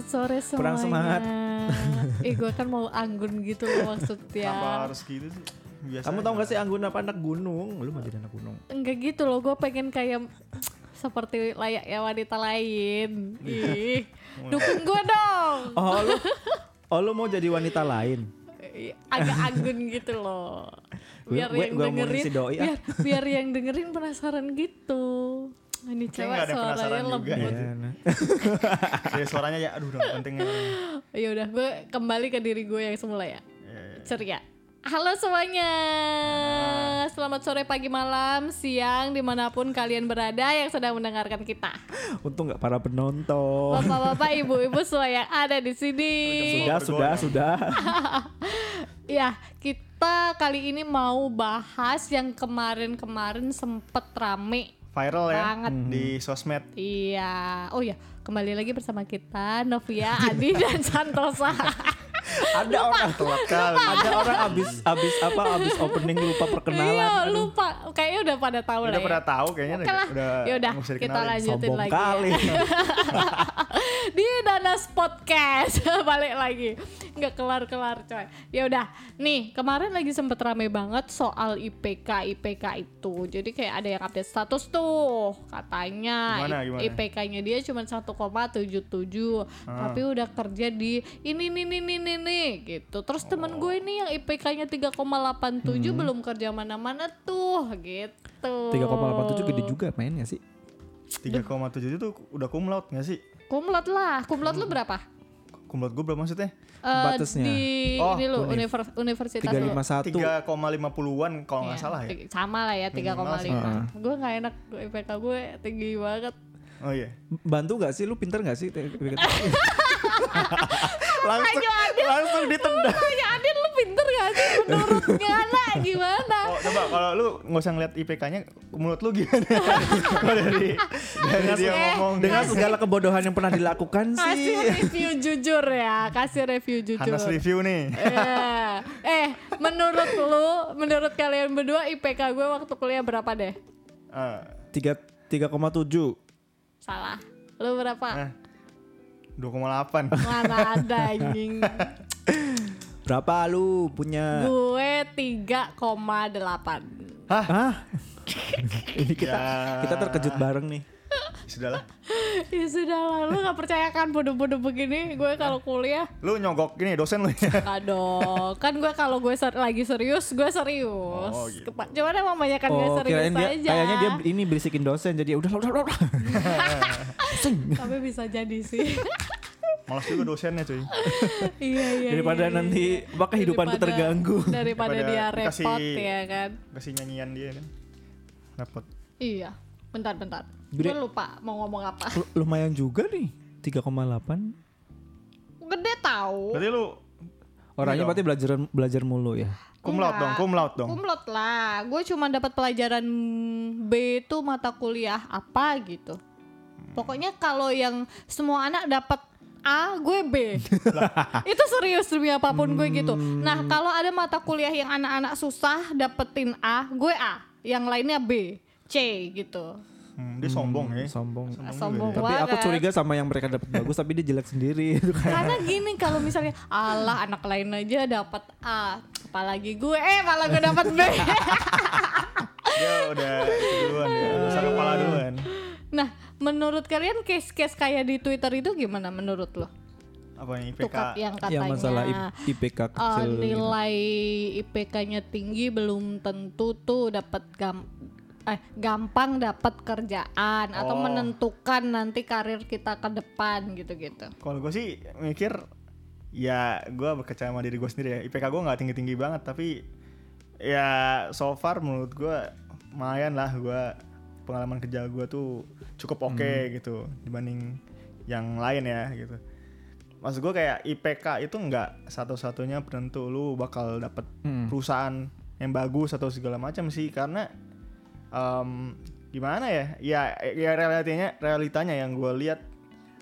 Selamat sore semuanya. Kurang semangat. eh gue kan mau anggun gitu loh maksudnya. Kenapa harus gitu sih? Biasa Kamu tau gak sih Anggun apa anak gunung? Lu mau jadi anak gunung? Enggak gitu loh, gue pengen kayak seperti layaknya wanita lain. Ih, dukung gue dong. Oh lu, oh lu mau jadi wanita lain? Agak anggun gitu loh. Biar Gue- yang gue dengerin, si doi, ah. biar, biar yang dengerin penasaran gitu. Ini cewek nggak ada suaranya penasaran juga lembut. ya. Iya, nah. Kayak suaranya ya aduh udah pentingnya. Ya udah, gue kembali ke diri gue yang semula ya. Iya, iya. ceria. Halo semuanya, selamat sore, pagi, malam, siang, di mana pun kalian berada yang sedang mendengarkan kita. Untung gak para penonton. Bapak-bapak, ibu-ibu semua yang ada di sini. Sudah, sudah, sudah. Ya, kita kali ini mau bahas yang kemarin-kemarin sempet rame. Viral ya Banget. di sosmed. Iya, oh ya, kembali lagi bersama kita Novia, Adi, dan Santosa. Ada orang Telat kali. ada orang abis abis apa abis opening lupa perkenalan. Iya, lupa. Kayaknya udah pada tahu lah Udah ya. pada tahu kayaknya Oke lah. udah nggak usah kita lanjutin Sombong lagi. kali. Ya. Di Danas Podcast balik lagi. Nggak kelar-kelar coy. Ya udah, nih kemarin lagi sempet rame banget soal IPK IPK itu. Jadi kayak ada yang update status tuh katanya? IPK-nya dia cuma 1,77 tapi udah kerja di ini nih nih nih nih, gitu. Terus temen gue ini yang IPK-nya 3,87 belum kerja mana-mana tuh gitu. 3,87 gede juga mainnya sih. 3,7 itu udah cum laude gak sih? Kumlot lah, kumlot lu berapa? Cum laude gue berapa maksudnya? Eh, Batasnya. di Oh, ini lu univ. univers- universitas lu. 351. 3,50-an kalau nggak Iya, salah ya. Sama lah ya 3,5. Gue nggak enak IPK gue tinggi banget. Oh iya. Bantu gak sih lu pinter gak sih? Langsung langsung ditendang. ya Adin lu pinter gak sih menurut Ngana gimana? Oh, coba kalau lu nggak usah ngeliat IPK-nya, menurut lu gimana? Kalau dari dari dia Eh, ngomong Dengan segala kebodohan yang pernah dilakukan Kasih sih. review jujur ya, kasih review jujur. Hanas review nih. Eh, eh, menurut lu, menurut kalian berdua IPK gue waktu kuliah berapa deh? Eh, Tiga 3,7. Salah. Lu berapa? eh, 2,8. Mana ada anjing. Berapa lu punya? gue 3,8. Hah? Ini kita Ya. kita terkejut bareng nih. Sudahlah. Ya sudah lah, lu gak percaya kan bodoh-bodoh begini gue kalau kuliah Lu nyogok gini dosen lu ya. Aduh, kan gue kalau gue ser- lagi serius, gue serius. Oh, gitu. Cuman emang banyak kan gue Oh, serius kirain dia aja. kayaknya dia ini berisikin dosen jadi udah udah udah. Tapi bisa jadi sih. Malas juga dosennya cuy. iya iya. Daripada iya, nanti apa kehidupanku Daripada- terganggu. Daripada, Daripada dia repot ya kan. Kasih nyanyian dia kan. Dapat. Iya. Bentar bentar. Gede. Gue lupa mau ngomong apa. Lu- Lumayan juga nih. 3,8. Gede tahu. Berarti lu Orangnya dong. berarti belajar belajar mulu ya. cum laude dong, cum laude dong. Kumlot lah. Gue cuma dapat pelajaran B itu mata kuliah apa gitu. Pokoknya kalau yang semua anak dapat A, gue B. itu serius demi apa pun gue gitu. Nah, kalau ada mata kuliah yang anak-anak susah dapetin A, gue A. Yang lainnya B, C gitu. Hmm, dia sombong ya. Sombong. Sombong Tapi aku curiga sama yang mereka dapat bagus tapi dia jelek sendiri itu kan. Karena gini kalau misalnya Allah anak lain aja dapat A, apalagi gue eh malah gue dapat B. Dia udah duluan ya. Besar kepala duluan. Nah, menurut kalian case-case kayak di Twitter itu gimana menurut lo? Apa yang IPK? kat- yang katanya Yang masalah IPK kecil. gitu. nilai IPK-nya tinggi belum tentu tuh dapat gam eh gampang dapat kerjaan atau Oh. menentukan nanti karir kita ke depan gitu-gitu. Kalau gue sih mikir ya gue berkaca sama diri gue sendiri ya. IPK gue nggak tinggi tinggi banget tapi ya so far menurut gue lumayan lah gue pengalaman kerja gue tuh cukup oke gitu dibanding yang lain ya gitu. Maksud gue kayak IPK itu nggak satu-satunya penentu lu bakal dapet Hmm. perusahaan yang bagus atau segala macam sih karena em, gimana ya ya ya realitanya realitanya yang gue lihat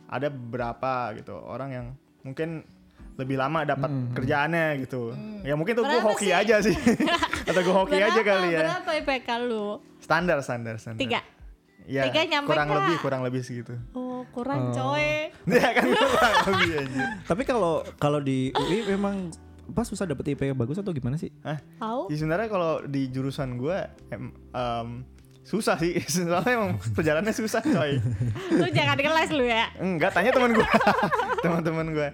ada beberapa gitu orang yang mungkin lebih lama dapat kerjaannya gitu ya mungkin tuh gue Hmm. Hoki sih? aja sih atau gue hoki aja Berapa- kali ya Berapa IPK lu? standar standar standar Tiga. ya Tiga nyampe kurang nggak? lebih kurang lebih segitu. Oh, kurang coy. ya kan kurang lebih aja. Tapi kalau kalau di UI memang pas susah dapet IP yang bagus atau gimana sih? Hah? Tahu? Ya sebenarnya kalau di jurusan gue em, em, susah sih. Soalnya emang perjalanannya susah coy. Lu jangan kelas lu ya. Enggak, tanya teman gue. Teman-teman gue.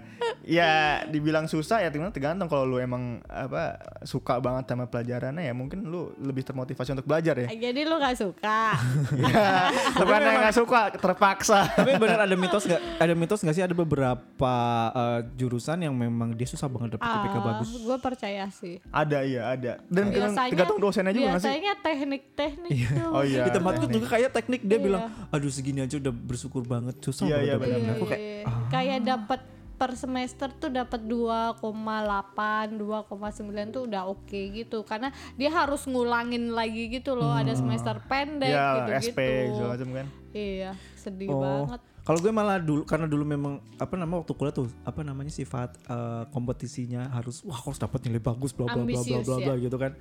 Ya dibilang susah ya tergantung tergantung kalau lu emang apa suka banget sama pelajarannya ya mungkin lu lebih termotivasi untuk belajar ya. Jadi lu gak suka. ya bukan yang nggak suka terpaksa. Tapi benar ada mitos nggak? Ada mitos nggak sih ada beberapa eh, jurusan yang memang dia susah banget dapet IPK bagus? Gue percaya sih. Ada iya ada. Dan Biasanya, tergantung dosennya juga nggak sih? biasanya teknik-teknik tuh. Oh iya. di tempatku teknik. juga kayak teknik dia Iya. bilang, aduh segini aja udah bersyukur banget susah Iya, banget iya, ini." Aku kayak Iya. kayak dapat per semester tuh dapat 2,8, 2,9 tuh udah oke gitu karena dia harus ngulangin lagi gitu loh ada semester pendek ya gitu-gitu. SP segala macam kan. Iya, sedih Oh, banget. kalau gue malah dulu karena dulu memang apa nama waktu kuliah tuh apa namanya sifat eh, kompetisinya harus wah harus dapat nilai bagus bla bla bla bla bla bla ya. gitu kan.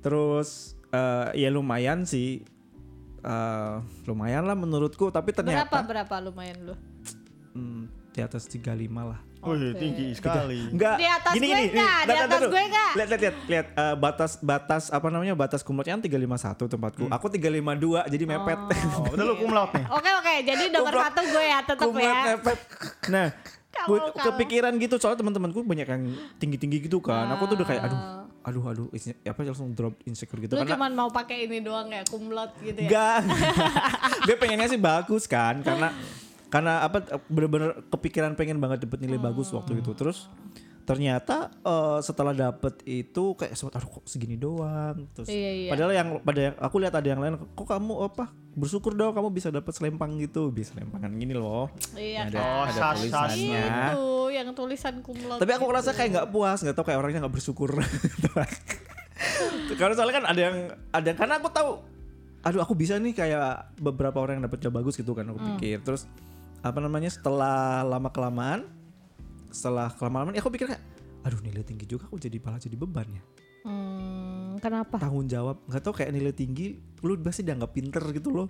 Terus eh, ya lumayan sih eh, lumayan lah menurutku tapi Berapa ternyata berapa lumayan lu? hmm, di atas 35 lah. Wih, tinggi sekali. Enggak. Di atas gini, gue gini, nggak, nih, di lihat, atas lihat, gue nggak. Lihat lihat lihat lihat eh, batas batas apa namanya batas kumlotnya kan 351 tempatku. Aku 352 jadi mepet. Oh, udah lu cum laude nih. Oke oke, jadi nomor satu gue ya tetap Kumlot ya. mepet. Nah, Kamu, gue kamu. kepikiran gitu soalnya teman-temanku banyak yang tinggi-tinggi gitu kan. Aku tuh udah kayak aduh. Aduh aduh inse- apa langsung drop insecure gitu Lu karena cuman mau pakai ini doang ya, kumlot gitu ya. Enggak. gue pengennya sih bagus kan karena karena apa bener-bener kepikiran pengen banget dapet nilai bagus waktu itu. Terus ternyata eh, setelah dapet itu kayak sempat aduh kok segini doang. Terus Iya, iya. padahal yang pada yang aku lihat ada yang lain kok kamu apa bersyukur dong kamu bisa dapet selempang gitu. Bisa selempangan gini loh. Iya ada. Oh, ada sas- tulisannya. Itu yang tulisan kumlot. Tapi aku ngerasa kayak nggak puas, nggak tahu kayak orangnya nggak bersyukur. Karena soalnya kan ada yang ada karena aku tahu aduh aku bisa nih kayak beberapa orang yang dapetnya bagus gitu kan aku pikir. Terus apa namanya setelah lama kelamaan setelah kelamaan ya aku pikir kayak aduh nilai tinggi juga aku jadi malah jadi beban ya. Hmm, kenapa? Tanggung jawab nggak tahu kayak nilai tinggi lu pasti dianggap pinter gitu loh.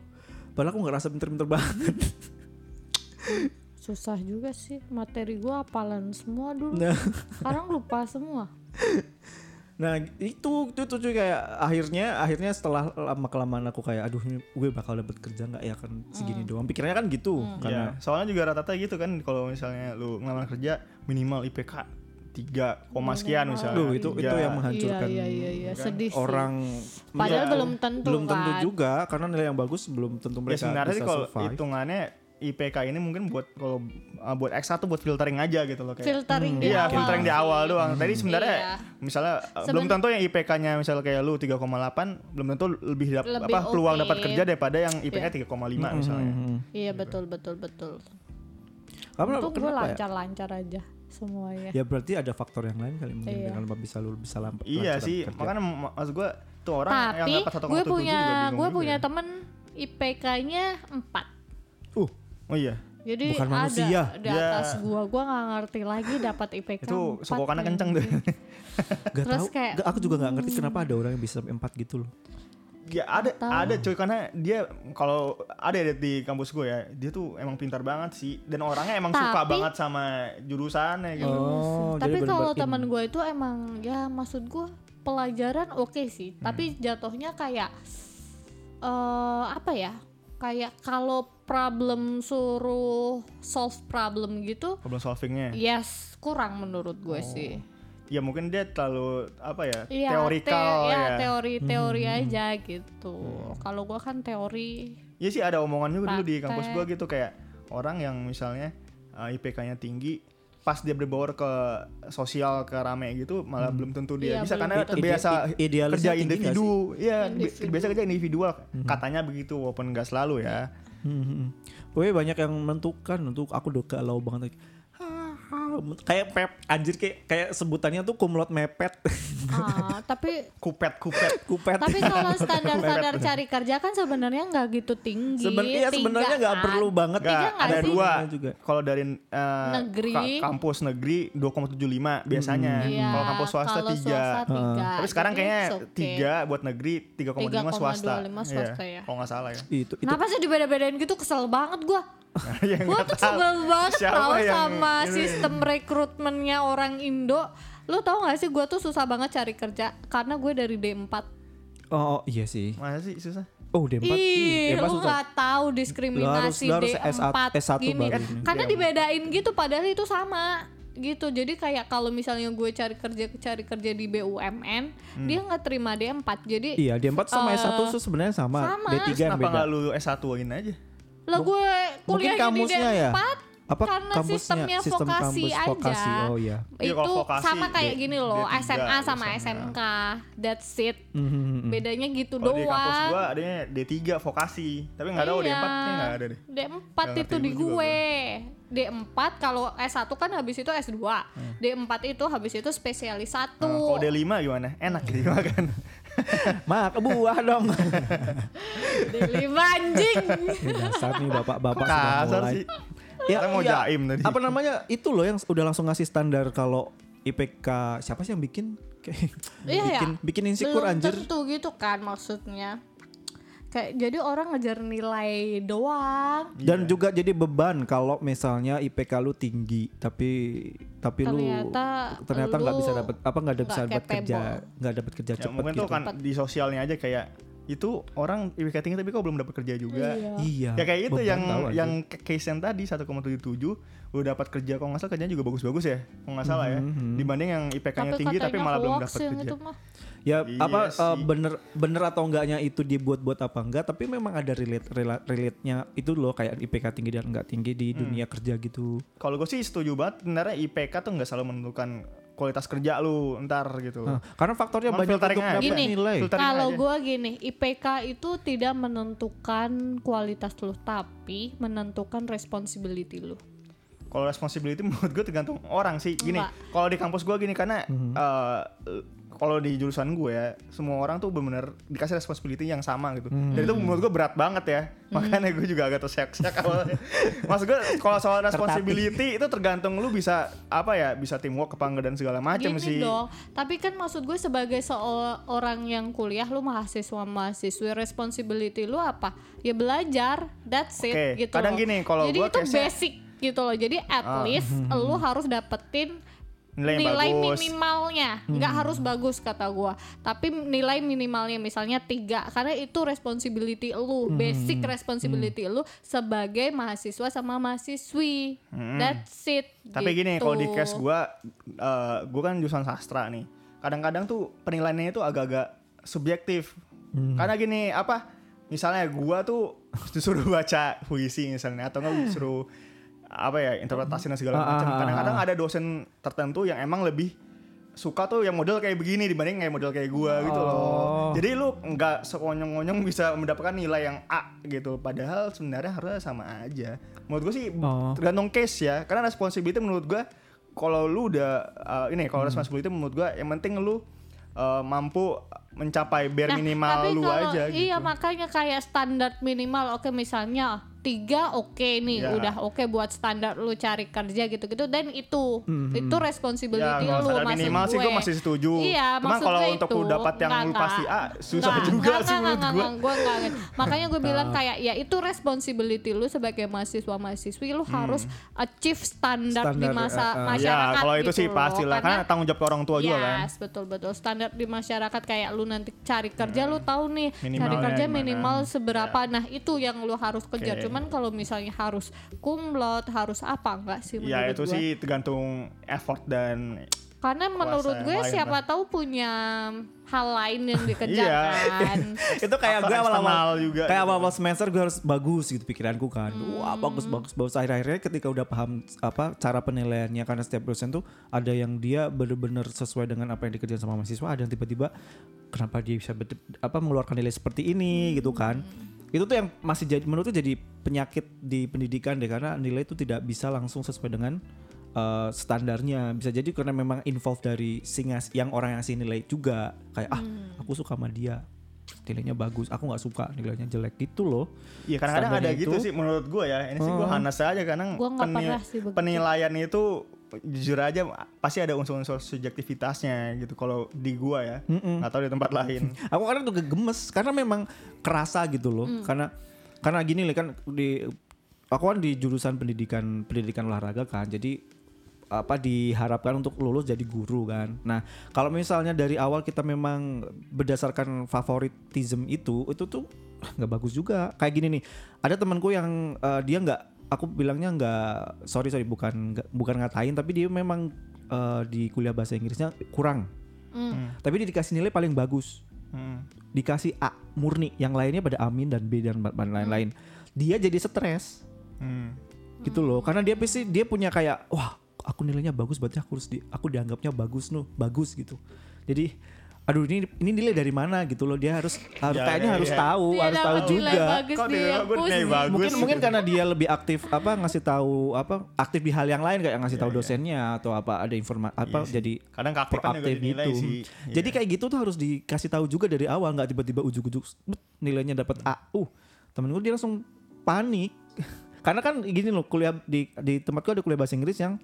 Padahal aku nggak rasa pinter-pinter banget. Susah juga sih materi gua hafalan semua dulu. Nah. Sekarang lupa semua. Nah itu itu tuh kayak akhirnya akhirnya setelah lama kelamaan aku kayak aduh ini gue bakal dapet kerja nggak ya kan segini doang pikirnya kan gitu Iya, karena soalnya juga rata-rata gitu kan kalau misalnya lu ngelamar kerja minimal IPK 3, koma sekian misalnya. Aduh itu itu Tiga. yang menghancurkan Iya iya iya, iya. sedih sih. orang Padahal Iya, belum tentu belum tentu kan. juga karena nilai yang bagus belum tentu Ya mereka sebenarnya sih bisa kalau survive. hitungannya IPK ini mungkin buat kalau uh, buat X1 buat filtering aja gitu loh kayak. filtering di Iya, awal. filtering di awal doang. Tadi sebenarnya Iya. misalnya Seben- belum tentu yang IPK-nya misalnya kayak lu 3,8 belum tentu lebih, dap- Lebih apa peluang oke. dapat kerja daripada yang IPK Iya. 3,5 misalnya. Hmm. Iya betul betul betul. Kamu Untung gue ya? lancar-lancar aja semuanya. Ya berarti ada faktor yang lain kali mungkin Iya. dengan bisa lu bisa lamp Iya sih, kerja. makanya mak- maksud gua tuh orang yang Tapi dapat 1,7 gue juga punya bingung gue juga punya ya. temen IPK-nya 4 uh Oh iya, Jadi Bukan ada manusia. di Ya. atas gua gua nggak ngerti lagi dapat IPK itu 4 sokokannya kenceng tuh. gak Terus tahu kayak, gak- aku juga nggak ngerti kenapa ada orang yang bisa sampai empat gitu loh Ya ada Tahu. ada cuy karena dia kalau ada ya di kampus gue ya, dia tuh emang pintar banget sih dan orangnya emang suka Tapi- banget sama jurusannya gitu. oh Tapi kalau teman gue itu emang ya maksud gue pelajaran oke sih, Hmm. tapi jatuhnya kayak eh apa ya? Kayak kalau problem suruh solve problem gitu, Problem solvingnya. yes kurang menurut gue Oh. sih. Ya mungkin dia terlalu apa ya, Iya, teorikal te- ya. teori-teori Hmm, aja gitu. Kalau gue kan teori Iya sih ada omongan juga dulu di kampus gue gitu kayak orang yang misalnya uh, IPK-nya tinggi pas dia berbaur ke sosial ke rame gitu malah belum tentu dia Iya, bisa belum karena tentu. terbiasa Ide- i- idealisnya kerja individu iya bi- Individu. terbiasa kerja individual katanya begitu walaupun nggak selalu ya Hmm, hmm, hmm. Pokoknya banyak yang menentukan untuk aku udah galau banget. Kayak pep anjir kayak kayak sebutannya tuh kumlot mepet. Ah, tapi kupet kupet kupet tapi kalau standar-standar cari kerja kan sebenarnya nggak gitu tinggi. Seben iya sebenarnya nggak Tigaan. perlu banget Tiga Nggak, nggak ada sih? dua juga. kalau dari eh, Negeri. ka- kampus negeri 2,75 biasanya Iya, kalau kampus swasta tiga swasta tiga. tapi sekarang Jadi kayaknya it's okay. tiga buat negeri 3,25 swasta 3,25 swasta Iya, ya. kalau nggak salah ya itu itu Kenapa sih dibeda-bedain gitu kesel banget gua. Ya, nggak tuh sebel banget Siapa tau yang sama ini? sistem rekrutmennya orang Indo. Lu tau gak sih gua tuh susah banget cari kerja karena gue dari D4. oh iya sih masa sih susah oh D4 Ih, D4 lu susah. gak tahu diskriminasi Lu harus- lu harus D4 S1 gini. baru. Karena dibedain gitu padahal itu sama gitu. Jadi kayak kalau misalnya gue cari kerja cari kerja di BUMN, dia nggak terima D4. Jadi iya D4 sama Eh, S1 tuh sebenarnya sama, sama. D3 yang kenapa beda nggak lu S1-in aja lah gue mungkin kuliah di ya? D4 apa karena kampusnya sistemnya sistem vokasi kampus aja. vokasi oh iya Iya, Itu kalau vokasi sama kayak D- gini loh, D3 SMA sama biasanya. SMK. That's it. Mhm. Bedanya gitu kalau di kampus doang. gua adanya D3 vokasi tapi nggak tahu Iya. D4 kayaknya nggak ada deh D4 Nggak itu di gue. D4 kalau S1 kan habis itu S2. Hmm. D4 itu habis itu spesialis 1. Nah, kalau D5 gimana enak gitu makan mak buah dong D5 anjing. Ini dasar nih bapak-bapak sudah kasar mulai sih ya, Kita mau iya. jaim tadi. apa namanya itu loh yang udah langsung ngasih standar kalau IPK siapa sih yang bikin kayak Iya ya. bikin bikin insecure Belum anjir tentu gitu kan maksudnya. Kayak jadi orang ngejar nilai doang. dan Iya. juga jadi beban kalau misalnya IPK lu tinggi tapi tapi Ternyata lu ternyata nggak bisa dapat apa nggak ada bisa dapat kerja nggak dapat kerja ya, cepet mungkin gitu tuh kan di sosialnya aja kayak itu orang IPK tinggi tapi kok belum dapat kerja juga Iya. iya ya kayak itu yang yang case yang tadi 1,77 udah dapat kerja kalau nggak salah kerjanya juga bagus-bagus ya kalau nggak salah ya Mhm. dibanding yang IPK-nya tinggi tapi malah belum dapat kerja itu mah. Ya Iya apa sih. eh, bener bener atau enggaknya itu dibuat-buat apa enggak tapi memang ada relate relate relate-nya itu loh kayak IPK tinggi dan enggak tinggi di Hmm. dunia kerja gitu kalau gue sih setuju banget sebenarnya IPK tuh nggak selalu menentukan kualitas kerja lu ntar gitu Nah, karena faktornya Emang banyak untuk aja. dapat Gini, nilai Kalau gue gini, IPK itu tidak menentukan kualitas lu, tapi menentukan responsibility lu. kalau responsibility menurut gue tergantung orang sih gini Enggak. kalau di kampus gue gini karena Mhm. eh, kalau di jurusan gue ya semua orang tuh bener-bener dikasih responsibility yang sama gitu Mhm. dan itu menurut gue berat banget ya makanya gue juga agak terseok-seok awalnya maksud gue kalau soal responsibility itu tergantung lu bisa apa ya bisa teamwork apa enggak dan segala macam sih dong, tapi kan maksud gue sebagai seorang yang kuliah, lu mahasiswa mahasiswi, responsibility lu apa? Ya belajar, that's it Oke, gitu. kadang loh. gini, kalau Jadi itu basic gitu loh. Jadi at Ah. least lu harus dapetin Nilai yang nilai bagus. minimalnya nggak harus bagus kata gua tapi nilai minimalnya misalnya tiga karena itu responsibility lu basic responsibility lu sebagai mahasiswa sama mahasiswi that's it Tapi gini, kalau di gitu. case gue, uh, gue kan jurusan sastra nih. Kadang-kadang tuh penilaiannya itu agak-agak subjektif. Karena gini, apa? Misalnya gue tuh disuruh baca puisi misalnya, atau nggak disuruh apa ya interpretasi dan segala Ah, macam. ah, ah, Kadang-kadang ah. ada dosen tertentu yang emang lebih suka tuh yang model kayak begini dibanding kayak model kayak gua gitu loh. Oh. Jadi lu nggak sekonyong-konyong bisa mendapatkan nilai yang A gitu. Padahal sebenarnya harusnya sama aja. Menurut gue sih Oh. tergantung case ya. Karena responsibility menurut gua kalau lu udah uh, ini kalau responsibility menurut gua yang penting lu uh, mampu mencapai bare Nah, minimal tapi lu aja gitu. Iya makanya kayak standar minimal oke misalnya tiga oke nih Ya. udah oke buat standar lu cari kerja gitu-gitu dan itu itu Ya, responsibility kalau lu maksud minimal sih gue. gue masih setuju. Iya, Cuman kalau gue untuk itu, lu dapat yang enggak, lu pasti. A, susah Enggak, juga enggak, sih enggak, menurut enggak, gue. enggak, enggak, enggak. Makanya gue bilang kayak ya itu responsibility lu sebagai mahasiswa mahasiswi lu harus achieve standar, di masa eh, eh. Ya, masyarakat kalau itu gitu sih pasti lah. Karena tanggung jawab ke orang tua juga kan. Yes, betul betul. Standar di masyarakat kayak lu nanti cari kerja lu tahu nih cari kerja minimal seberapa. Nah, itu yang lu harus kejar. Oke. Cuman kalau misalnya harus kumlot, harus apa enggak sih Ya menurut itu gua. sih tergantung effort dan Karena menurut gue siapa tahu punya hal lain yang dikejar Iya. kan. itu kayak gue awal-awal juga kayak gitu. awal-awal semester gue harus bagus gitu pikiranku kan Hmm. wah bagus bagus bagus akhir-akhirnya ketika udah paham apa cara penilaiannya karena setiap dosen tuh ada yang dia bener-bener sesuai dengan apa yang dikerjain sama mahasiswa ada yang tiba-tiba kenapa dia bisa apa mengeluarkan nilai seperti ini gitu kan Hmm. Itu tuh yang masih jadi menurutku jadi penyakit di pendidikan deh karena nilai itu tidak bisa langsung sesuai dengan eh, standarnya. Bisa jadi karena memang involve dari si ngas- yang orang yang ngasih nilai juga. Kayak ah aku suka sama dia. Nilainya bagus. Aku nggak suka nilainya jelek. Gitu loh. Iya kadang-kadang ada gitu itu- sih menurut gue ya. Ini sih gue hanas aja kadang Gua pernah sih begitu. penilaian itu jujur aja pasti ada unsur-unsur subjektivitasnya gitu kalau di gua ya. Nggak tahu di tempat lain. aku kadang tuh gemes karena memang kerasa gitu loh. Karena karena gini lah kan di aku kan di jurusan pendidikan pendidikan olahraga kan jadi apa diharapkan untuk lulus jadi guru kan. Nah kalau misalnya dari awal kita memang berdasarkan favoritism itu itu tuh nggak bagus juga. Kayak gini nih ada temanku yang eh, dia nggak aku bilangnya nggak sorry sorry bukan nggak- bukan ngatain tapi dia memang eh, di kuliah bahasa Inggrisnya kurang Hmm. tapi dia dikasih nilai paling bagus Hmm. dikasih A murni, yang lainnya pada Amin dan B dan lain-lain. Dia jadi stres Hmm. gitu loh, karena dia pasti dia punya kayak wah aku nilainya bagus, berarti aku harus di, aku dianggapnya bagus nuh, bagus gitu. Jadi aduh ini ini nilai dari mana gitu loh, dia harus harus Ya, kayaknya ya, harus ya. tahu, Dia harus tahu juga. bagus Kok dia nilai yang bagus. Mungkin gitu. mungkin karena dia lebih aktif apa ngasih tahu apa aktif di hal yang lain kayak ngasih Iya, tahu iya. dosennya atau apa ada informasi apa Iya sih. jadi Kadang juga proaktif gitu. sih. Jadi Iya. kayak gitu tuh harus dikasih tahu juga dari awal nggak tiba-tiba ujuk-ujuk nilainya dapat A. Uh, temen gue dia langsung panik. Karena kan gini loh kuliah di di tempatku ada kuliah bahasa Inggris yang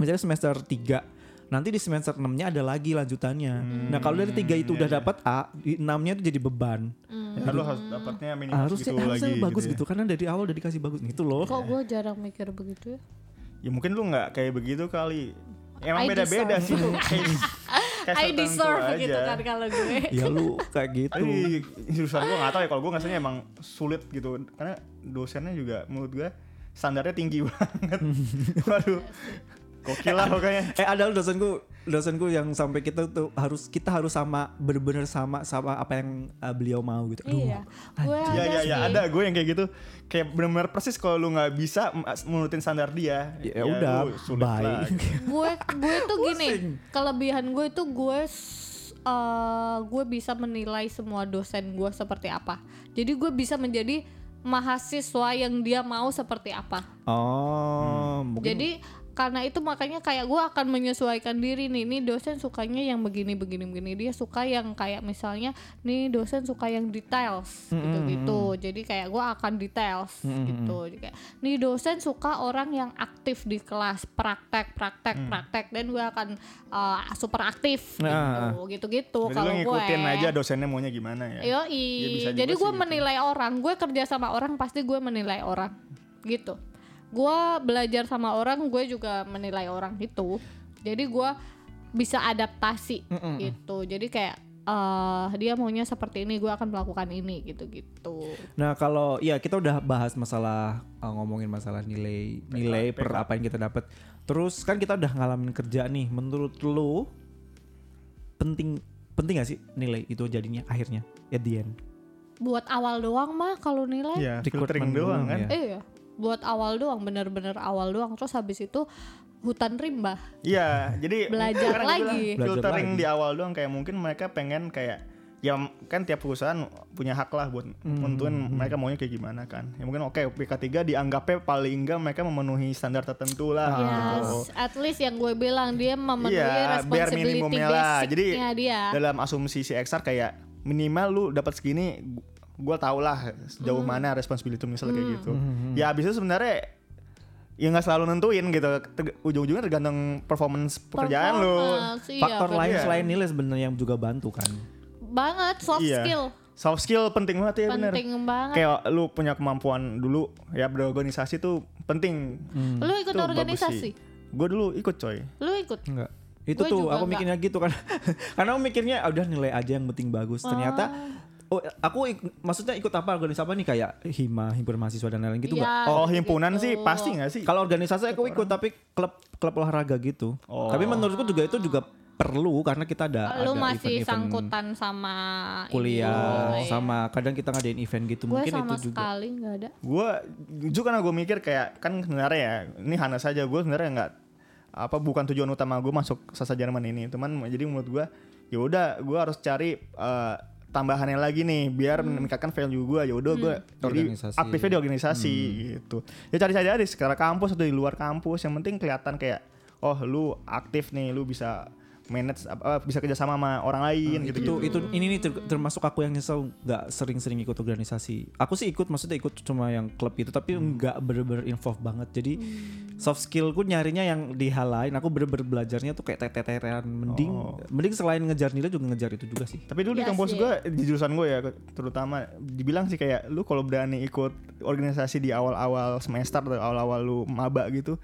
misalnya semester 3 Nanti di semester 6-nya ada lagi lanjutannya. Nah, kalau dari tiga itu iya, udah iya. dapat A, di 6-nya itu jadi beban. Ya, lu harus dapatnya minimal Harusnya segitu harusnya lagi bagus ya. gitu, karena dari awal udah dikasih bagus gitu loh. Kok gue jarang mikir begitu ya? Ya mungkin lu nggak kayak begitu kali. Emang beda-beda sih tuh. Kayak, I deserve aja. gitu kan kalau gue. ya lu kayak gitu. Tapi jurusan gue gak tau ya kalau gue ngasihnya emang sulit gitu karena dosennya juga menurut gue standarnya tinggi banget. Waduh, gokil lah pokoknya. Eh ada loh dosenku dosenku yang sampai kita tuh harus kita harus sama bener-bener sama sama apa yang uh, beliau mau gitu. Aduh, Iya. Gue Iya ada iya iya sih. ada gue yang kayak gitu kayak benar-benar persis kalau lu nggak bisa menurutin standar dia. Ya udah, sulit bye. lah. gue gue tuh gini kelebihan gue itu gue s- eh, gue bisa menilai semua dosen gue seperti apa jadi gue bisa menjadi mahasiswa yang dia mau seperti apa Oh, mungkin jadi karena itu makanya kayak gue akan menyesuaikan diri nih nih dosen sukanya yang begini begini begini dia suka yang kayak misalnya nih dosen suka yang details gitu gitu jadi kayak gue akan details gitu Jadi kayak nih dosen suka orang yang aktif di kelas praktek praktek praktek dan gue akan uh, super aktif Nah. gitu gitu gitu kalau gue ngikutin aja dosennya maunya gimana ya. Yoi. Ya, juga Jadi gue gitu. menilai orang, gue kerja sama orang pasti gue menilai orang, gitu. Gue belajar sama orang, gue juga menilai orang gitu. Jadi gue bisa adaptasi gitu. Jadi kayak eh dia maunya seperti ini, gue akan melakukan ini gitu-gitu. Nah kalau ya kita udah bahas masalah uh, ngomongin masalah nilai nilai per apa yang kita dapat. Terus kan kita udah ngalamin kerja nih. Menurut lu penting penting gak sih nilai itu jadinya akhirnya at the end? Buat awal doang mah kalau nilai, Iya, Recruitment filtering doang kan. ya. iya. Buat awal doang, bener-bener awal doang. Terus habis itu hutan rimba. Iya, jadi Belajar gua lagi. bilang, filtering lagi. di awal doang kayak mungkin mereka pengen kayak ya kan tiap perusahaan punya hak lah buat Hmm, nentuin mereka maunya kayak gimana kan. Ya mungkin oke PK3 dianggapnya paling enggak mereka memenuhi standar tertentu lah gitu. Yes, at least yang gue bilang dia memenuhi biar responsibility minimumnya lah. Jadi basicnya dia. dalam asumsi si XR kayak minimal lu dapat segini gue tau lah sejauh Hmm. mana responsibility misalnya kayak gitu. Ya abis itu sebenarnya ya nggak selalu nentuin gitu. Ujung-ujungnya tergantung performance pekerjaan lu. Iya, Faktor bener. lain Iya. selain nilai sebenarnya yang juga bantu kan. banget soft Iya. skill Soft skill penting banget ya bener. penting banget. Kayak lu punya kemampuan dulu ya berorganisasi tuh penting. Lu ikut Tuh, organisasi? Gue dulu ikut coy. Lu ikut? Enggak. Itu Gue tuh aku enggak. mikirnya gitu kan. Karena aku mikirnya "Ah, udah nilai aja yang penting bagus. Ternyata Oh, aku ik- maksudnya ikut apa organisasi apa nih kayak hima, himpunan mahasiswa dan lain-lain gitu Iya. nggak? Oh, gitu-gitu. himpunan sih pasti nggak sih? Kalau organisasi aku ikut tapi klub klub olahraga gitu. Oh. Tapi menurutku juga itu juga perlu karena kita ada Lu ada masih event-event sangkutan sama kuliah ya. sama kadang kita ngadain event gitu Gue mungkin sama itu juga. sekali nggak ada. gue jujur karena gue mikir kayak kan sebenarnya ya ini hana saja gue sebenarnya nggak apa bukan tujuan utama gue masuk sasa Jerman ini teman jadi menurut gue ya udah gue harus cari eh, tambahannya lagi nih biar meningkatkan value gue ya udah gue jadi Organisasi. aktifnya di organisasi gitu. Ya cari-cari aja di sekitar kampus atau di luar kampus yang penting kelihatan kayak oh lu aktif nih lu bisa manage apa bisa kerja sama sama orang lain gitu itu itu ini nih ter- termasuk aku yang nyesel nggak sering-sering ikut organisasi. Aku sih ikut maksudnya ikut cuma yang klub itu tapi nggak bener-bener involve banget. Jadi soft skillku nyarinya yang di hal lain aku bener-bener belajarnya tuh kayak teteteran mending mending selain ngejar nilai juga ngejar itu juga sih. Tapi dulu di Iya kampus gue di jurusan gue ya terutama dibilang sih kayak lu kalau berani ikut organisasi di awal-awal semester atau awal-awal lu maba gitu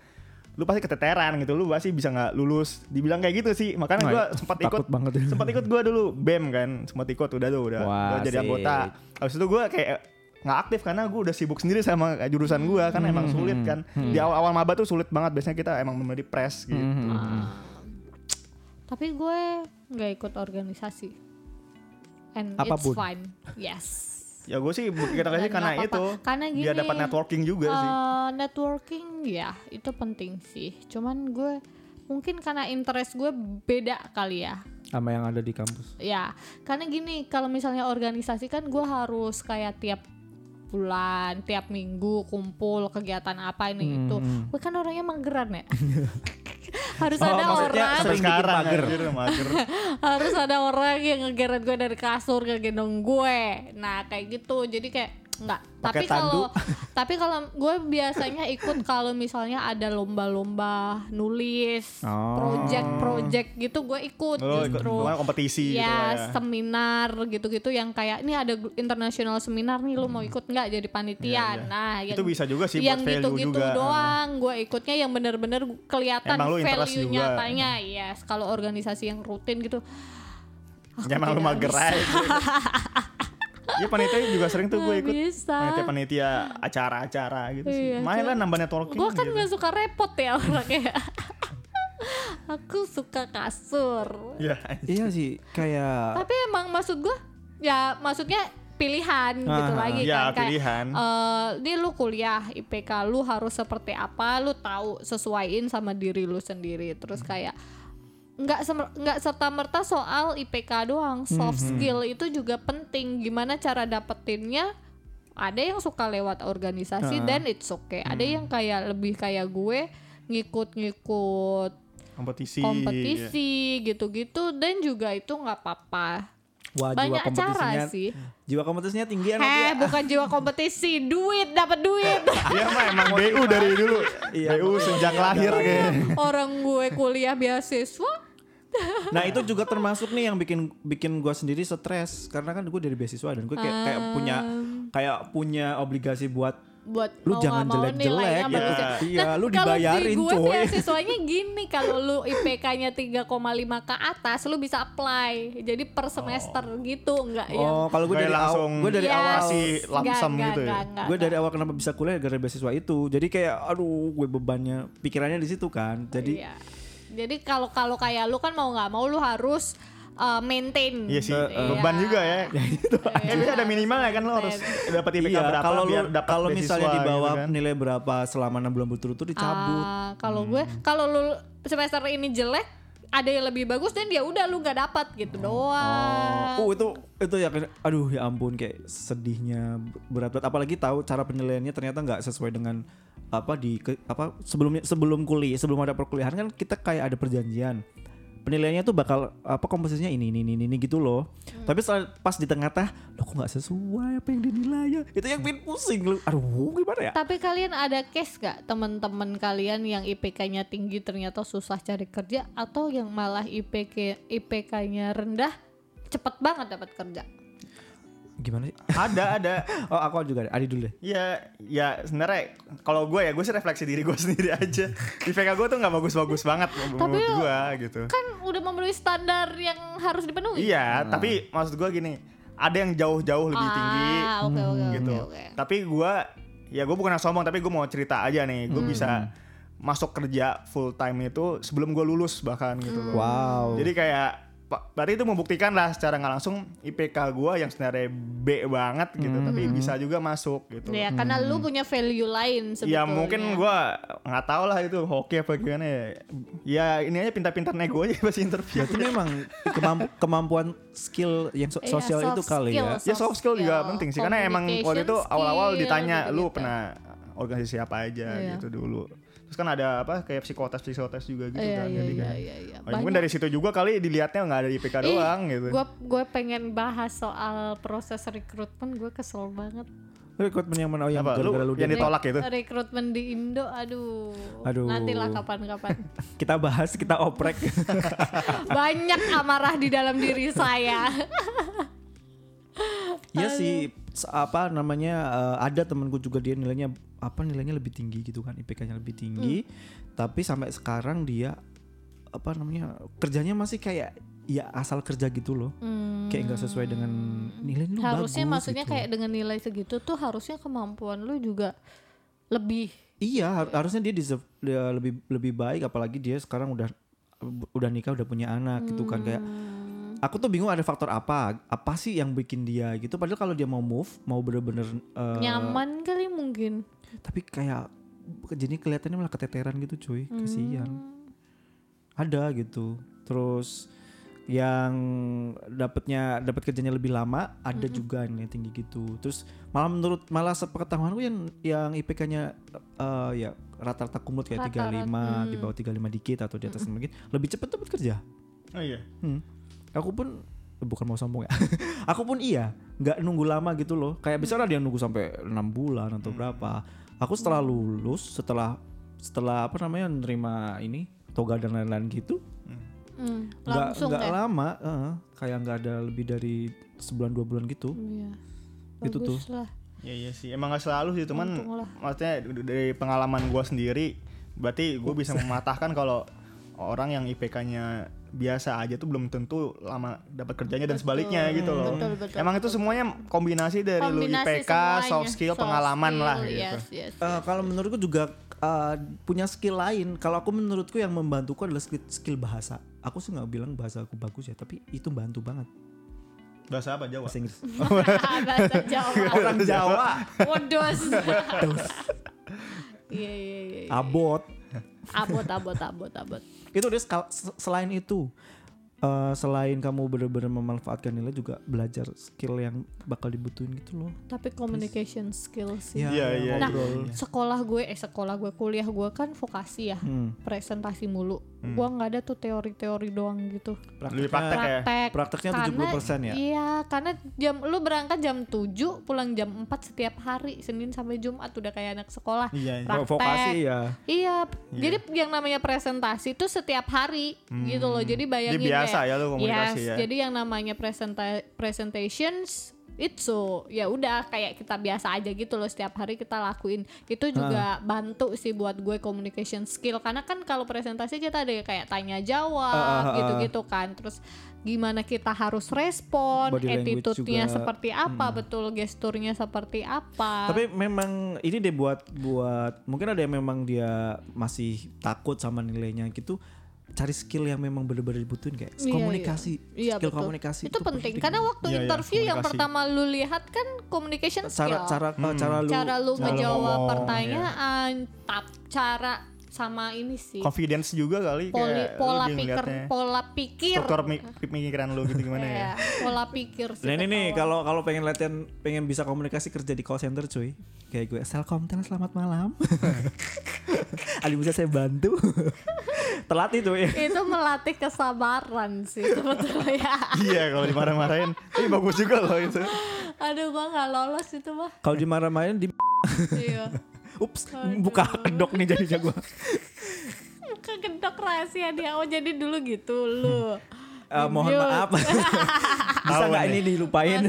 lu pasti keteteran gitu lu pasti bisa nggak lulus dibilang kayak gitu sih makanya gue sempat ikut banget sempat ikut gue dulu bem kan sempat ikut udah tuh udah, Wah, udah jadi anggota habis itu gue kayak nggak aktif karena gue udah sibuk sendiri sama jurusan gue kan emang sulit kan di awal-awal maba tuh sulit banget biasanya kita emang di press gitu Ah. Tapi gue nggak ikut organisasi. And Apa pun. it's fine. Yes. Ya gue sih kita kasih karena apa-apa. itu Karena gini. biar dapat networking juga sih eh, networking ya itu penting sih. Cuman gue mungkin karena interest gue beda kali ya. sama yang ada di kampus Ya, karena gini, kalau misalnya organisasi kan gue harus kayak tiap bulan, tiap minggu kumpul kegiatan apa ini itu. Gue kan orangnya mageran ya. harus Oh, ada orang, Sering sekarang mager. mager. harus ada orang yang ngegeret gue dari kasur ngegendong gue. Nah, kayak gitu. Jadi kayak enggak. Tapi kalau tapi kalau gue biasanya ikut kalau misalnya ada lomba-lomba nulis, Oh. project-project gitu gue ikut Oh, ikut justru. pokoknya kompetisi gitu lah ya, ya. seminar gitu-gitu yang kayak ini ada international seminar nih lu mau ikut nggak jadi panitia Iya, iya. nah yang Itu bisa juga sih yang buat value gitu-gitu juga. doang gue ikutnya yang bener-bener kelihatan value nyatanya yes kalau organisasi yang rutin gitu Ya emang lu tidak mager aja. Iya panitia juga sering tuh gue ikut bisa. panitia-panitia acara-acara gitu sih. Iya, Main lah nambah networking. gue kan gitu. nggak suka repot ya orangnya aku suka kasur Iya. iya sih kayak tapi emang maksud gue ya maksudnya pilihan gitu Ah, lagi ya, kan kayak pilihan. eh, ini lu kuliah IPK lu harus seperti apa lu tahu sesuaiin sama diri lu sendiri terus Hmm. Kayak nggak semer- nggak serta merta soal IPK doang soft Hmm. skill itu juga penting gimana cara dapetinnya ada yang suka lewat organisasi dan it's okay ada Hmm. yang kayak lebih kayak gue ngikut-ngikut Kompetisi. kompetisi gitu-gitu dan juga itu nggak apa-apa wah jiwa banyak cara kompetisinya sih jiwa kompetisinya tinggi ya Heh, ya? bukan jiwa kompetisi, duit dapat duit. Iya mah emang BU dari dulu. Iya, BU sejak lahir kayaknya. Orang gue kuliah beasiswa, Nah itu juga termasuk nih yang bikin bikin gue sendiri stres karena kan gue dari beasiswa dan gue kayak kayak punya kayak punya obligasi buat buat Lu mau jangan jelek-jelek nilainya ya. bagus ya. Iya, lu kalau dibayarin, di gue coy. beasiswanya gini, kalau lu IPK-nya 3,5 ke atas, lu bisa apply. Jadi per semester gitu, enggak ya? oh kalau gue dari awal langsung gue dari Yes. awal lump Enggak, sum enggak, gitu ya? gue dari awal kenapa bisa kuliah gara beasiswa itu jadi kayak aduh gue bebannya pikirannya di situ kan jadi Iya. Jadi kalau kalau kayak lu kan mau nggak mau lu harus uh, maintain. Iya sih, Iya. beban juga ya. Ya biasanya ada minimalnya kan lo harus dapat IPK iya berapa kalau biar dapat kalau beasiswa misalnya di gitu bawah kan. nilai berapa selama enam bulan berturut-turut dicabut Ah, kalau gue kalau lu semester ini jelek ada yang lebih bagus dan ya udah lu nggak dapat gitu doang. Oh itu itu ya aduh ya ampun kayak sedihnya berat-berat apalagi tahu cara penilaiannya ternyata nggak sesuai dengan apa di ke- apa sebelumnya sebelum kuliah sebelum ada perkuliahan kan kita kayak ada perjanjian. Penilaiannya tuh bakal apa komposisinya ini ini ini ini gitu loh. Tapi setelah pas di tengah-tengah lo kok nggak sesuai apa yang dinilai ya? Itu yang bikin pusing lu. Aduh gimana ya? Tapi kalian ada case gak teman-teman kalian yang IPK-nya tinggi ternyata susah cari kerja atau yang malah IPK IPK-nya rendah cepet banget dapat kerja? Gimana sih Ada ada. oh aku juga ada Adi dulu deh Iya, ya sebenarnya kalau gue ya gue sih refleksi diri gue sendiri aja. IPK gue tuh nggak bagus-bagus banget menurut gue gitu. Kan udah memenuhi standar yang harus dipenuhi. Iya, tapi maksud gue gini, ada yang jauh-jauh lebih tinggi Ah, oke oke gitu. oke oke. Tapi gue, ya gue bukan sombong, tapi gue mau cerita aja nih, Hmm. gue bisa masuk kerja full time itu sebelum gue lulus bahkan gitu loh. wow Jadi kayak berarti itu membuktikan lah secara nggak langsung IPK gue yang sebenarnya B banget gitu, tapi bisa juga masuk gitu. Ya karena lu punya value lain sebetulnya. Ya mungkin gue nggak tahu lah itu hoki apa gimana ya. Ya ini aja pintar-pintar nego aja pas interview. itu memang kemamp- kemampuan skill yang so- Iya, sosial soft itu kali ya skill. ya soft skill juga skill, penting sih karena emang waktu itu awal-awal ditanya lu gitu-gitu. pernah organisasi apa aja Iya. gitu dulu Terus kan ada apa kayak psikotes psikotes juga gitu Iya kan. iya Jadi iya kayak- iya iya. Oh, mungkin dari situ juga kali dilihatnya nggak ada IPK doang gitu. Gue gue pengen bahas soal proses rekrutmen gue kesel banget. Rekrutmen yang mana? Oh, yang Apa? Lu gara-gara lu yang dia- ditolak gitu? Rekrutmen di Indo, aduh. Aduh. Nantilah kapan-kapan. kita bahas, kita oprek. Banyak amarah di dalam diri saya. Iya sih, apa namanya eh, ada temanku juga dia nilainya apa nilainya lebih tinggi gitu kan, IPK-nya lebih tinggi, Hmm. tapi sampai sekarang dia apa namanya kerjanya masih kayak ya asal kerja gitu loh, kayak nggak sesuai dengan nilai lu Hmm. harusnya bagus maksudnya gitu. kayak dengan nilai segitu tuh harusnya kemampuan lu juga lebih Iya, har- harusnya dia deserve dia lebih lebih baik apalagi dia sekarang udah udah nikah udah punya anak gitu kan kayak Hmm. aku tuh bingung ada faktor apa apa sih yang bikin dia gitu padahal kalau dia mau move mau bener-bener eh, nyaman kali mungkin. Tapi kayak jadi kelihatannya malah keteteran gitu cuy. Kasihan. Hmm. ada gitu. Terus yang dapatnya dapat kerjanya lebih lama ada juga yang tinggi gitu. Terus malah menurut malah sepengetahuanku yang yang IPK-nya eh, ya rata-rata kumut kayak Rata-rata, 35 di bawah 35 dikit atau di atas dikit lebih cepat dapat kerja. Oh iya. Hmm. Aku pun bukan mau sombong ya. aku pun iya, nggak nunggu lama gitu loh. Kayak bisa ada yang nunggu sampai enam bulan atau berapa. Aku setelah lulus, setelah setelah apa namanya nerima ini toga dan lain-lain gitu, Hmm, nggak langsung nggak ya. lama, eh, kayak nggak ada lebih dari sebulan dua bulan gitu. Iya. Itu tuh. Lah. Iya iya sih. Emang gak selalu sih, cuman maksudnya dari pengalaman gua sendiri, berarti gue bisa mematahkan kalau orang yang IPK-nya biasa aja tuh belum tentu lama dapat kerjanya dan sebaliknya gitu loh. betul, betul, Emang itu semuanya kombinasi dari lu Kombinasi IPK, semuanya. soft skill, pengalaman skill, lah gitu. Yes, yes. Eh, kalau menurutku juga eh, punya skill lain. Kalau aku menurutku yang membantuku adalah skill, skill bahasa. Aku sih nggak bilang bahasa aku bagus ya, tapi itu bantu banget Bahasa apa Jawa? bahasa Inggris. Bahasa Jawa. Orang Jawa Wados. Iya iya iya. iya. abot. Abot abot abot abot. Itu dia selain itu eh, selain kamu benar-benar memanfaatkan nilai juga belajar skill yang bakal dibutuhin gitu loh Tapi communication skill sih. Ya, Iya, iya, Nah, ngobrol. sekolah gue eh sekolah gue kuliah gue kan vokasi ya. Hmm. Presentasi mulu. Gua nggak ada tuh teori-teori doang gitu. Lebih praktek ya? Praktek. prakteknya Karena- 70% ya Iya, karena jam lu berangkat jam 7, pulang jam 4 setiap hari, Senin sampai Jumat udah kayak anak sekolah. Iya, iya. Praktek. vokasi ya Iya, jadi yang namanya presentasi itu setiap hari gitu loh. Jadi bayangin Jadi biasa kayak- ya lu komunikasi Yes, ya? Jadi yang namanya presenta presentations itu ya udah kayak kita biasa aja gitu loh setiap hari kita lakuin. Itu juga bantu sih buat gue communication skill karena kan kalau presentasi kita ada kayak tanya jawab gitu-gitu kan. Terus gimana kita harus respon, attitude-nya seperti apa, betul gesturnya seperti apa. tapi memang ini deh buat buat mungkin ada yang memang dia masih takut sama nilainya gitu cari skill yang memang benar-benar dibutuhin kayak Iya, komunikasi Iya, skill betul. komunikasi itu, penting karena waktu Iya, iya, interview yang komunikasi. pertama lu lihat kan communication cara skill. cara cara lu cara lu cara ngejawab ngomong, pertanyaan tap cara sama ini sih. Confidence juga kali poli, kayak pola pikir pola pikir. Struktur mi- pemikiran lu gitu gimana ya? Iya, pola pikir sih Nah ini nih kalau kalau pengen latihan pengen bisa komunikasi kerja di call center cuy. Kayak gue Selkomtel selamat malam. Ali bisa saya bantu. Terlatih tuh ya itu melatih kesabaran sih sebetulnya. Iya kalau dimarah-marahin, ini bagus juga loh itu. aduh gua nggak lolos itu mah. Kalau dimarah-marahin di iya ups buka kedok nih jadinya gue bukan kedok rahasia dia. Oh jadi dulu gitu lu. Eh, mohon Lanjut. maaf. Bisa nggak nih. ini dilupain?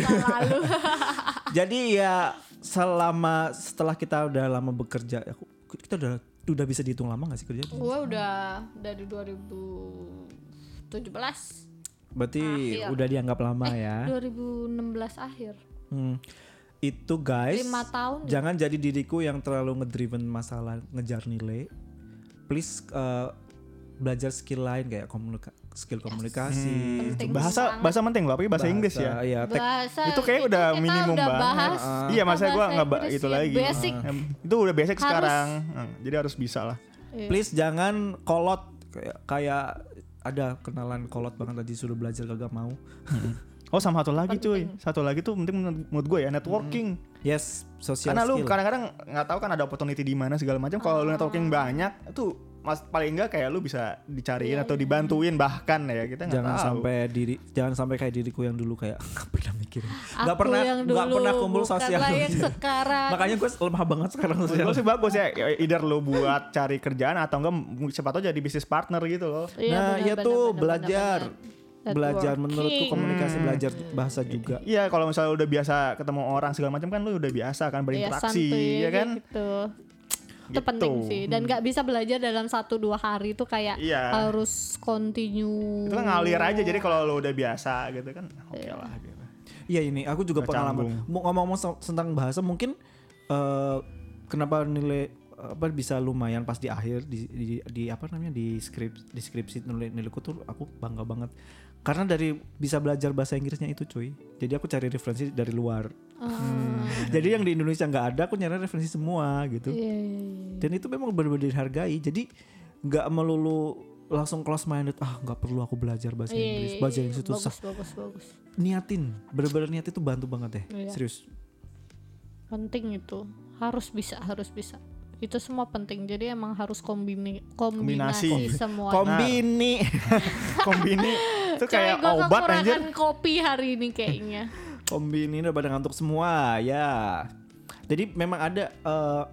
Jadi ya selama setelah kita udah lama bekerja aku kita udah udah bisa dihitung lama gak sih kerja? Gue udah dari 2017 berarti Akhir. udah dianggap lama ya? 2016 akhir. Hmm. Itu guys, Lima tahun. jangan jadi diriku yang terlalu ngedriven masalah ngejar nilai. Please uh, belajar skill lain kayak komunika skill komunikasi. Penting Bahasa banget. bahasa penting loh, tapi bahasa, Inggris ya. Iya, tek- bahasa Itu kayak udah kita minimum udah banget. bahas, Ah. Iya, masa gua bahasa nggak ba- itu ya, lagi. basic Em, Itu udah basic Harus. sekarang. Hmm, Jadi harus bisa lah. Iya. please jangan kolot kayak kayak ada kenalan kolot banget tadi suruh belajar kagak mau. Oh sama satu lagi cuy, satu lagi tuh penting menurut- menurut gue ya networking. Yes, social Karena lu skill. kadang-kadang nggak tahu kan ada opportunity di mana segala macam. Kalau lu networking banyak, itu mas paling enggak kayak lu bisa dicariin atau dibantuin bahkan ya kita nggak jangan tahu. sampai diri jangan sampai kayak diriku yang dulu kayak nggak pernah mikirin nggak pernah nggak pernah kumpul sosial yang sekarang. makanya gue lemah banget sekarang sosial Gue sih bagus ya, either lu buat cari kerjaan atau enggak siapa tahu jadi bisnis partner gitu loh. Iya, nah benar, ya benar, tuh benar, belajar benar, belajar menurutku komunikasi belajar bahasa juga Iya, kalau misalnya udah biasa ketemu orang segala macam kan lu udah biasa kan berinteraksi, santuy ya kan? Gitu. Itu Gitu. penting sih dan nggak bisa belajar dalam satu dua hari itu kayak Iya. harus continue. Itu kan ngalir aja jadi kalau lu udah biasa gitu kan oke Iya. lah gitu. Iya ini aku juga Nggak pengalaman. canggung. Mau ngomong-ngomong tentang bahasa mungkin eh, kenapa nilai apa bisa lumayan pas di akhir di, di, di apa namanya di skrip di skripsi nilai nilaiku tuh aku bangga banget karena dari bisa belajar bahasa Inggrisnya itu cuy jadi aku cari referensi dari luar Ah, jadi yang di Indonesia nggak ada aku nyari referensi semua gitu iya, iya, iya. dan itu memang benar-benar dihargai jadi nggak melulu langsung close minded ah nggak perlu aku belajar bahasa Iya, Inggris iya, bahasa iya. Inggris itu susah bagus, bagus, bagus. niatin bener-bener niat itu bantu banget ya Iya. serius Penting itu. Harus bisa, harus bisa. Itu semua penting. Jadi emang harus kombini Kombinasi. kombinasi semua. kombini Kombini itu kayak gua obat anjir. kopi hari ini kayaknya. kombini udah pada ngantuk semua ya jadi memang ada eh,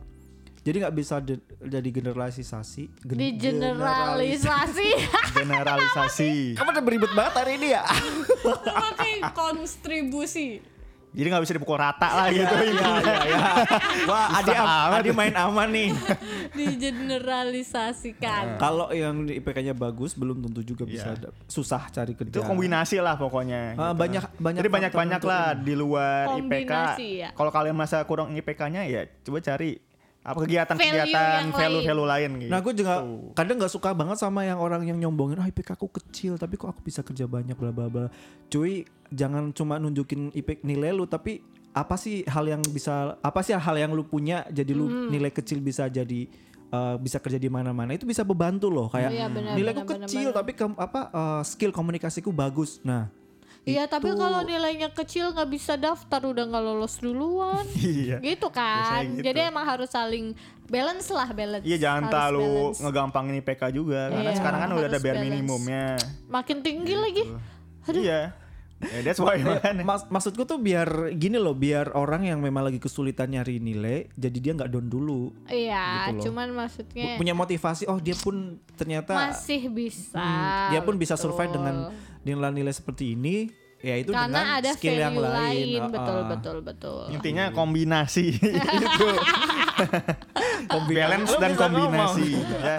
jadi nggak bisa de- jadi generalisasi gen- Di generalisasi. Generalisasi. kamu udah beribet banget hari ini ya Pakai kontribusi. Jadi nggak bisa dipukul rata lah gitu. ya ya ya wah Adi, amat. Adi main aman nih Digeneralisasikan. kalau yang di IPK-nya bagus belum tentu juga bisa Iya. ada- susah cari kerja Itu kombinasi lah pokoknya. Ah, gitu. banyak banyak Jadi banyak-banyak faktor lah di luar IPK. Kombinasi ya. Kalau kalian merasa kurang IPK-nya ya coba cari apa kegiatan-kegiatan value-value lain gitu. Nah gue juga kadang nggak suka banget sama yang orang yang nyombongin ah IPK aku kecil tapi kok aku bisa kerja banyak bla bla bla. Cuy jangan cuma nunjukin IPK nilai lu tapi apa sih hal yang bisa apa sih hal yang lu punya jadi lu Hmm. nilai kecil bisa jadi eh, bisa kerja di mana-mana itu bisa membantu loh kayak Iya, benar, nilaiku kecil benar. tapi kem- apa eh, skill komunikasiku bagus. Nah Iya tapi kalau nilainya kecil nggak bisa daftar udah nggak lolos duluan. Iya. gitu kan. Gitu. Jadi emang harus saling balance lah balance. Iya jangan Harus terlalu balance. ngegampangin IPK juga karena Iya, sekarang kan udah ada bare balance. minimumnya. Makin tinggi lagi. Iya. Ya, that's why makanya. Mas- maksudku tuh biar gini loh biar orang yang memang lagi kesulitan nyari nilai jadi dia nggak down dulu Iya, Gitu loh. cuman maksudnya punya motivasi oh dia pun ternyata masih bisa. Hmm, dia pun bisa betul. survive dengan nilai-nilai seperti ini ya itu karena dengan ada skill yang lain, lain, Ah, betul betul betul. Intinya kombinasi itu. Balance dan kombinasi. ya.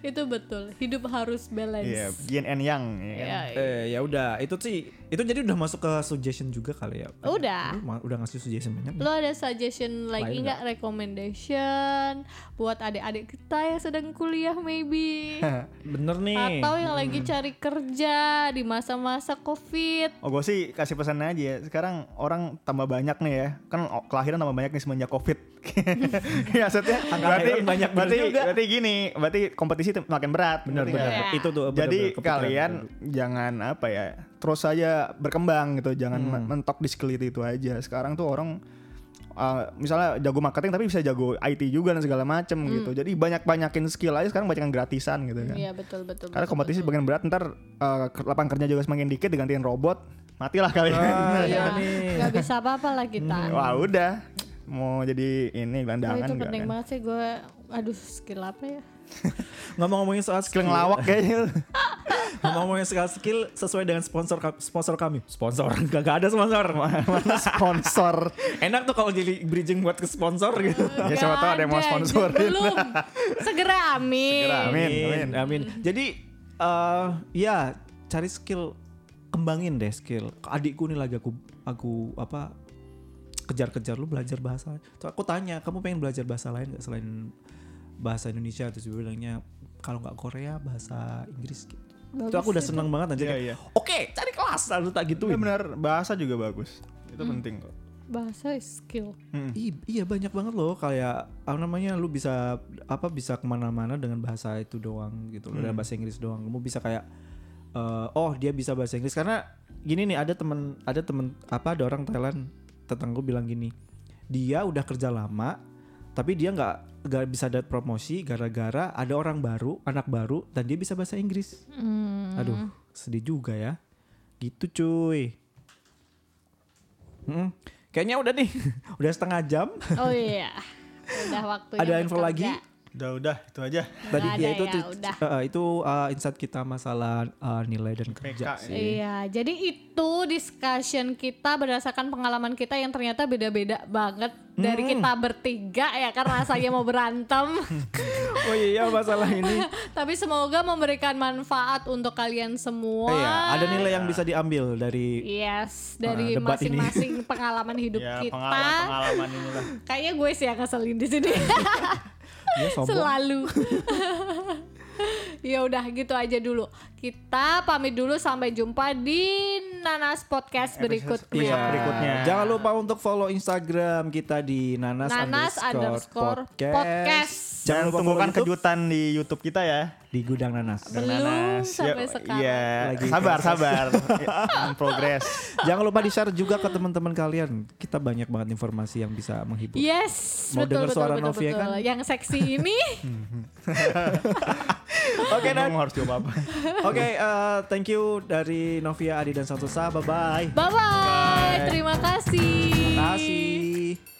Itu betul. Hidup harus balance. Iya, yin and yang ya kan? Iya, eh ya udah. Itu sih itu jadi udah masuk ke suggestion juga kali ya? Udah. Lu udah ngasih suggestion banyak Lo ada suggestion lagi Lain nggak? recommendation buat adik-adik kita yang sedang kuliah maybe? Bener nih. Atau yang lagi cari kerja di masa-masa covid? Oh gue sih kasih pesan aja ya. Sekarang orang tambah banyak nih ya. Kan kelahiran tambah banyak nih semenjak covid Ya maksudnya berarti, banyak bener berarti, juga. berarti gini Berarti kompetisi makin berat bener ngerti bener nggak? Iya. itu tuh bener, Jadi bener, kalian dulu. jangan apa ya Terus saja berkembang gitu Jangan Hmm. men- mentok di skill itu, aja Sekarang tuh orang uh, Misalnya jago marketing tapi bisa jago IT juga dan segala macem gitu Jadi banyak-banyakin skill aja sekarang banyakin gratisan gitu kan Iya betul betul. Karena betul, kompetisi betul. bagian berat ntar uh, ke- lapangan kerja juga semakin dikit digantiin robot matilah kalian. Ah, Iya, iya nih nggak bisa apa-apa lah kita. Wah udah mau jadi ini Oh, gelandangan itu nggak penting kan? banget sih gue. Aduh skill apa ya? ngomong-ngomongin soal Skill skill ngelawak kayaknya. ngomong-ngomongin soal skill sesuai dengan sponsor ka- sponsor kami sponsor gak, gak ada sponsor Mana sponsor? enak tuh kalau jadi bridging buat ke sponsor gitu Ya, siapa tahu ada yang mau Nggak sponsorin. Belum. Segera amin. Segera, amin. amin. amin. Jadi eh ya cari skill kembangin deh skill. Adikku nih lagi aku aku apa kejar-kejar lu belajar bahasa. Terus aku tanya, kamu pengen belajar bahasa lain gak selain bahasa Indonesia? Terus dia bilangnya kalau nggak Korea bahasa Inggris. Gitu. Bagus itu aku udah itu. seneng banget aja. Iya, kayak, iya. Oke, cari kelas lalu tak Iya gituin. benar, bahasa juga bagus. Itu penting kok. Bahasa skill. Hmm. I- iya banyak banget loh kayak apa namanya lu bisa apa bisa ke mana-mana dengan bahasa itu doang gitu loh dengan bahasa Inggris doang kamu bisa kayak eh, oh dia bisa bahasa Inggris karena gini nih ada temen ada temen apa ada orang Thailand tetangga bilang gini, dia udah kerja lama, tapi dia nggak nggak bisa dapat promosi gara-gara ada orang baru, anak baru, dan dia bisa bahasa Inggris. Hmm. Aduh, sedih juga ya. Gitu cuy. Mm-mm. Kayaknya udah nih, udah setengah jam. Oh iya. Udah waktunya. Ada info lagi? Udah udah itu aja. Tadi ya itu ya, udah. uh, itu uh, insight kita masalah uh, nilai dan kerja PK, sih. Iya, jadi itu discussion kita berdasarkan pengalaman kita yang ternyata beda-beda banget dari Hmm. kita bertiga ya kan rasanya mau berantem. Oh iya masalah ini. Tapi semoga memberikan manfaat untuk kalian semua. Iya, ada nilai yang bisa diambil dari Yes, dari ini. masing-masing pengalaman hidup Ya kita. pengalaman-pengalaman inilah. Kayaknya gue sih yang ngeselin di sini. Ya sombong. Selalu. ya udah gitu aja dulu. Kita pamit dulu sampai jumpa di Nanas Podcast berikutnya. Episode berikutnya. Jangan lupa untuk follow Instagram kita di nanas, Nanas underscore podcast. podcast. Jangan lupa tunggukan kejutan di YouTube kita ya. di gudang nanas. Belum Nanas. sampai Ya, sekarang. Iya, Lagi sabar proses. sabar. In progress. Jangan lupa di share juga ke teman-teman kalian. Kita banyak banget informasi yang bisa menghibur. Yes, Mau betul denger betul suara betul, Novia betul. kan? Yang seksi ini. Oke, Emang Dan. harus jawab apa? Oke, uh, thank you dari Novia, Adi dan Santosa. Bye bye. bye bye. Terima kasih. Terima kasih.